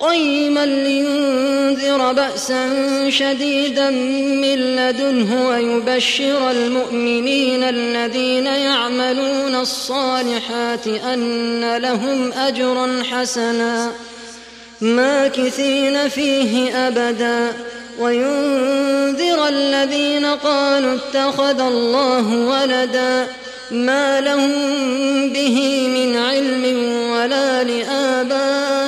قيما لينذر بأسا شديدا من لدنه ويبشر المؤمنين الذين يعملون الصالحات أن لهم أجرا حسنا ماكثين فيه أبدا. وينذر الذين قالوا اتخذ الله ولدا ما لهم به من علم ولا لآبائهم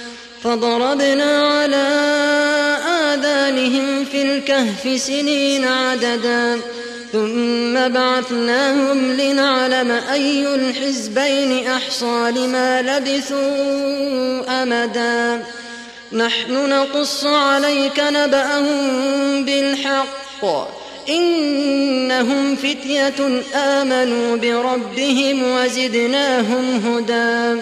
فضربنا على آذانهم في الكهف سنين عددا ثم بعثناهم لنعلم أي الحزبين أحصى لما لبثوا أمدا. نحن نقص عليك نبأهم بالحق إنهم فتية آمنوا بربهم وزدناهم هدى.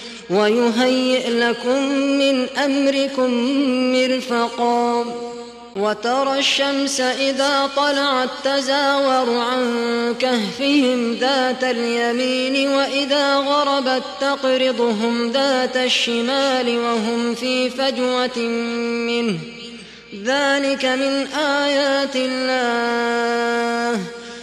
ويهيئ لكم من أمركم مرفقا وترى الشمس إذا طلعت تزاور عن كهفهم ذات اليمين وإذا غربت تقرضهم ذات الشمال وهم في فجوة منه. ذلك من آيات الله.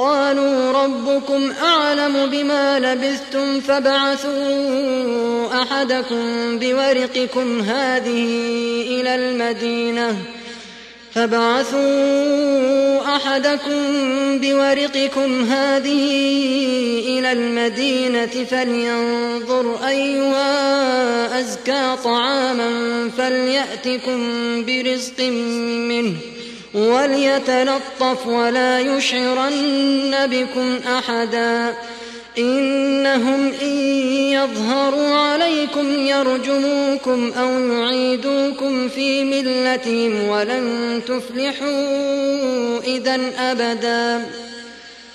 قالوا ربكم أعلم بما لبثتم فابعثوا أحدكم بورقكم هذه إلى المدينة. فابعثوا أحدكم بورقكم هذه إلى المدينة فلينظر أيها أزكى طعاما فليأتكم برزق منه. وليتلطف ولا يشعرن بكم أحدا. إنهم إن يظهروا عليكم يرجموكم أو يعيدوكم في ملتهم ولن تفلحوا إذا أبدا.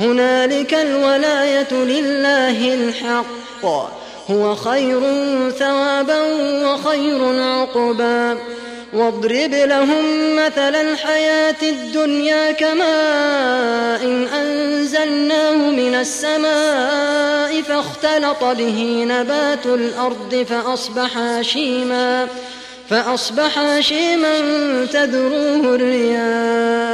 هنالك الولاية لله الحق. هو خير ثوابا وخير عقبا. واضرب لهم مثل الحياة الدنيا كماء إن أنزلناه من السماء فاختلط به نبات الأرض فأصبح هشيما فأصبح هشيما تذروه الرياح.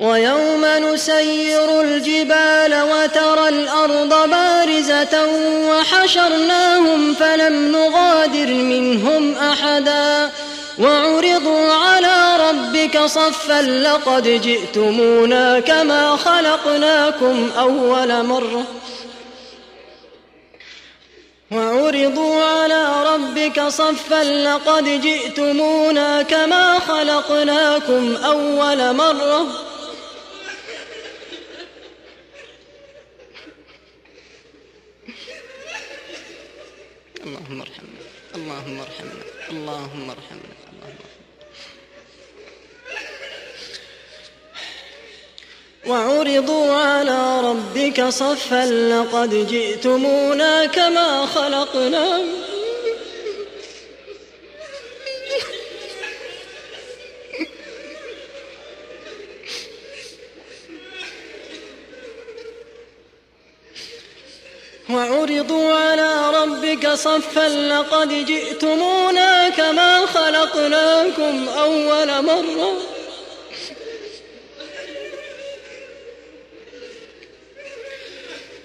ويوم نسير الجبال وترى الأرض بارزة وحشرناهم فلم نغادر منهم أحدا وعرضوا على ربك صفا لقد جئتمونا كما خلقناكم أول مرة وعرضوا على ربك صفا لقد جئتمونا كما خلقناكم أول مرة اللهم ارحمنا. اللهم ارحمنا. وعرضوا على ربك صفا لقد جئتمونا كما خلقناكم وعرضوا على ربك صفا لقد جئتمونا كما خلقناكم أول مرة.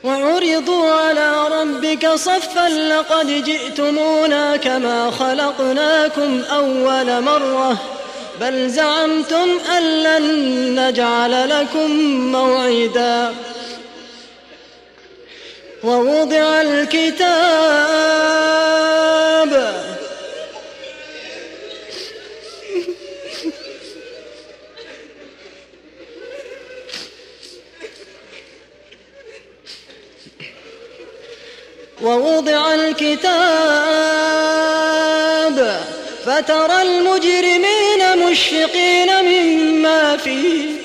وعرضوا على ربك صفا لقد جئتمونا كما خلقناكم أول مرة. بل زعمتم أن لن نجعل لكم موعدا. ووضع الكتاب. ووضع الكتاب. فترى المجرمين مشفقين مما فيه.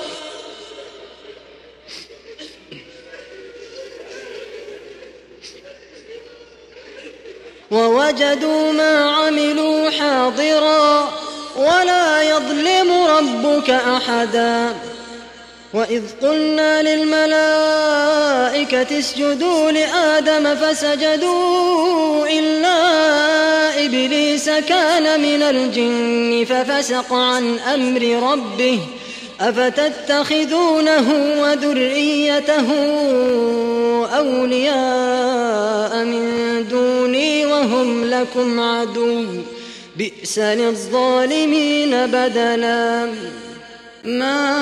ووجدوا ما عملوا حاضرا ولا يظلم ربك أحداً. وإذ قلنا للملائكة اسجدوا لآدم فسجدوا إلا إبليس كان من الجن ففسق عن أمر ربه أفتتخذونه وذريته أولياء من دوني وهم لكم عدو. بئس للظالمين بدلاً. ما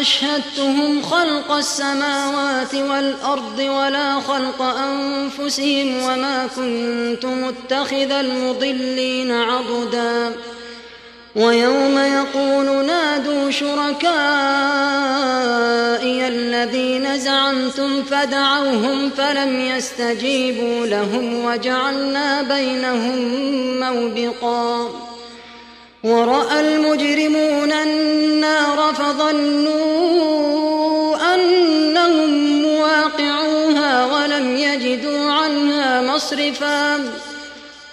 أشهدتهم خلق السماوات والأرض ولا خلق أنفسهم وما كنت متخذ المضلين عضدا. ويوم يقول نادوا شركائي الذين زعمتم فدعوهم فلم يستجيبوا لهم وجعلنا بينهم موبقا. ورأى المجرمون النار فظنوا أنهم مواقعوها ولم يجدوا عنها مصرفا.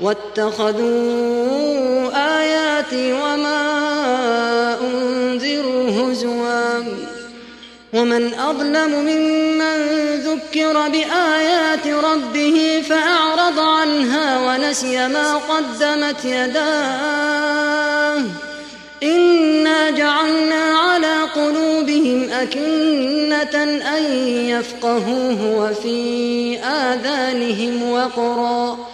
واتخذوا آياتي وما أنذروا هزوا. ومن أظلم ممن ذكر بآيات ربه فأعرض عنها ونسي ما قدمت يداه. إنا جعلنا على قلوبهم أكنة أن يفقهوه وفي آذانهم وقرا.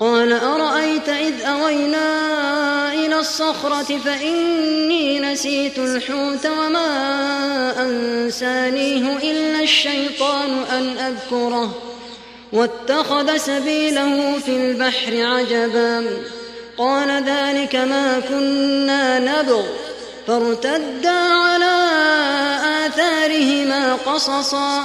قال أرأيت إذ أوينا إلى الصخرة فإني نسيت الحوت وما أنسانيه إلا الشيطان أن أذكره واتخذ سبيله في البحر عجبا قال ذلك ما كنا نبغ فارتدا على آثارهما قصصا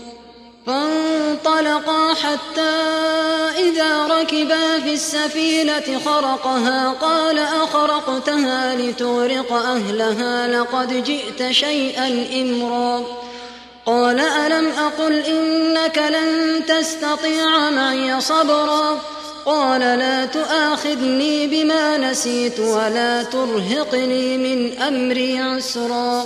فانطلقا حتى إذا ركبا في السفينة خرقها قال أخرقتها لتغرق أهلها لقد جئت شيئا إمرا. قال ألم أقل إنك لن تستطيع معي صبرا؟ قال لا تؤاخذني بما نسيت ولا ترهقني من أمري عسرا.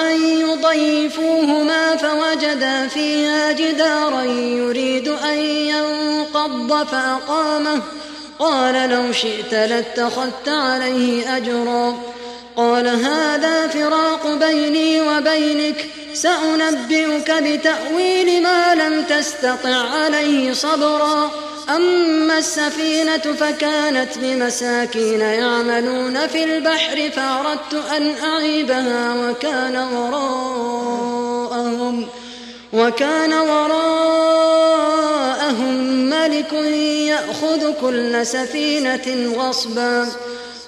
أن يضيفوهما فوجدا فيها جدارا يريد أن ينقض فأقامه. قال لو شئت لاتخذت عليه أجرا. قال هذا فراق بيني وبينك سأنبئك بتأويل ما لم تستطع عليه صبرا. أما السفينة فكانت لمساكين يعملون في البحر فأردت أن أعيبها وكان وراءهم وكان وراءهم ملك يأخذ كل سفينة غصبا.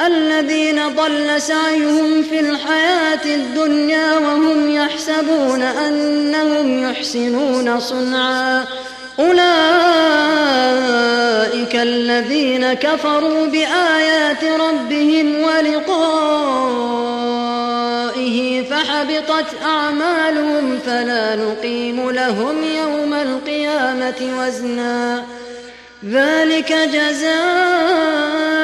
الذين ضل سعيهم في الحياة الدنيا وهم يحسبون أنهم يحسنون صنعا. أولئك الذين كفروا بآيات ربهم ولقائه فحبطت أعمالهم فلا نقيم لهم يوم القيامة وزنا. ذلك جهنم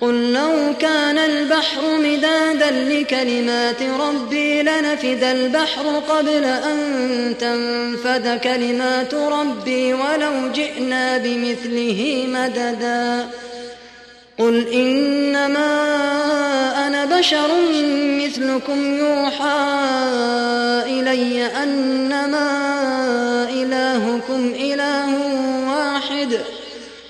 قل لو كان البحر مدادا لكلمات ربي لنفد البحر قبل أن تنفد كلمات ربي ولو جئنا بمثله مددا. قل إنما أنا بشر مثلكم يوحى إلي أنما إلهكم إله